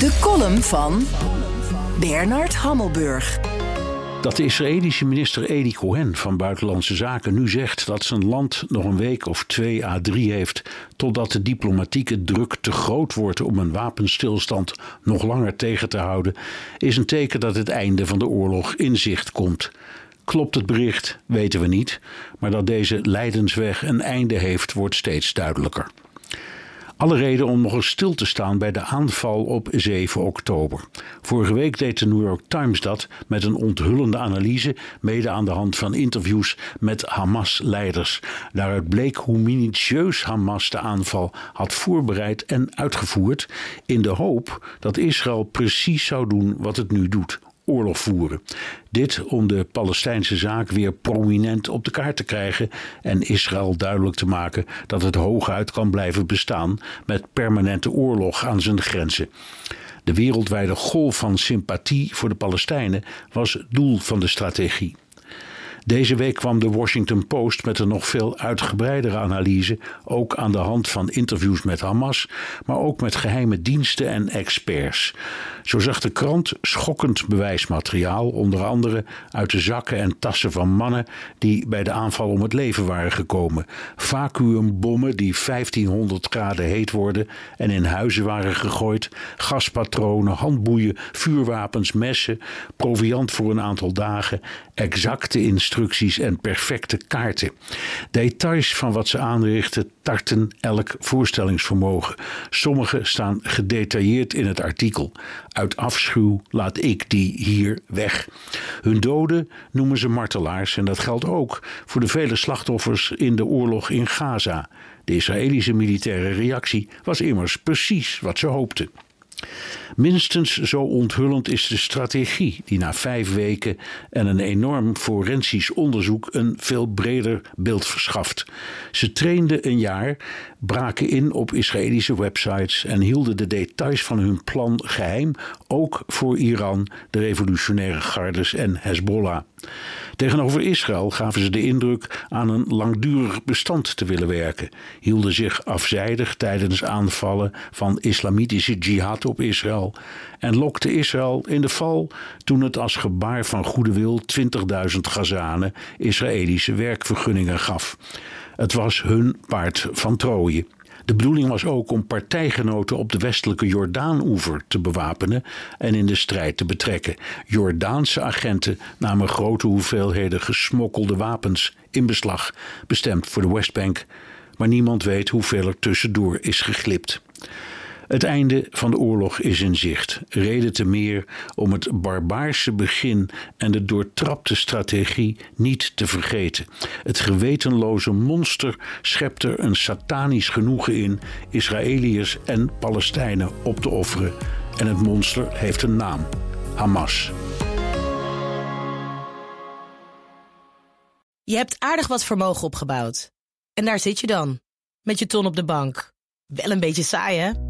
De column van Bernard Hammelburg. Dat de Israëlische minister Eli Cohen van Buitenlandse Zaken nu zegt dat zijn land nog een week of twee à drie heeft totdat de diplomatieke druk te groot wordt om een wapenstilstand nog langer tegen te houden, is een teken dat het einde van de oorlog in zicht komt. Klopt het bericht, weten we niet, maar dat deze lijdensweg een einde heeft, wordt steeds duidelijker. Alle reden om nog eens stil te staan bij de aanval op 7 oktober. Vorige week deed de New York Times dat met een onthullende analyse, mede aan de hand van interviews met Hamas-leiders. Daaruit bleek hoe minutieus Hamas de aanval had voorbereid en uitgevoerd, in de hoop dat Israël precies zou doen wat het nu doet: oorlog voeren. Dit om de Palestijnse zaak weer prominent op de kaart te krijgen en Israël duidelijk te maken dat het hooguit kan blijven bestaan met permanente oorlog aan zijn grenzen. De wereldwijde golf van sympathie voor de Palestijnen was doel van de strategie. Deze week kwam de Washington Post met een nog veel uitgebreidere analyse, ook aan de hand van interviews met Hamas, maar ook met geheime diensten en experts. Zo zag de krant schokkend bewijsmateriaal, onder andere uit de zakken en tassen van mannen die bij de aanval om het leven waren gekomen. Vacuumbommen die 1500 graden heet worden en in huizen waren gegooid, gaspatronen, handboeien, vuurwapens, messen, proviand voor een aantal dagen, exacte instructies en perfecte kaarten. Details van wat ze aanrichten tarten elk voorstellingsvermogen. Sommige staan gedetailleerd in het artikel. Uit afschuw laat ik die hier weg. Hun doden noemen ze martelaars en dat geldt ook voor de vele slachtoffers in de oorlog in Gaza. De Israëlische militaire reactie was immers precies wat ze hoopten. Minstens zo onthullend is de strategie die na vijf weken en een enorm forensisch onderzoek een veel breder beeld verschaft. Ze trainden een jaar, braken in op Israëlische websites en hielden de details van hun plan geheim, ook voor Iran, de revolutionaire gardes en Hezbollah. Tegenover Israël gaven ze de indruk aan een langdurig bestand te willen werken, hielden zich afzijdig tijdens aanvallen van islamitische jihad op Israël en lokte Israël in de val toen het als gebaar van goede wil 20.000 Gazanen Israëlische werkvergunningen gaf. Het was hun paard van Troje. De bedoeling was ook om partijgenoten op de westelijke Jordaanoever te bewapenen en in de strijd te betrekken. Jordaanse agenten namen grote hoeveelheden gesmokkelde wapens in beslag, bestemd voor de Westbank, maar niemand weet hoeveel er tussendoor is geglipt. Het einde van de oorlog is in zicht. Reden te meer om het barbaarse begin en de doortrapte strategie niet te vergeten. Het gewetenloze monster schept er een satanisch genoegen in Israëliërs en Palestijnen op te offeren. En het monster heeft een naam: Hamas. Je hebt aardig wat vermogen opgebouwd. En daar zit je dan, met je ton op de bank. Wel een beetje saai, hè?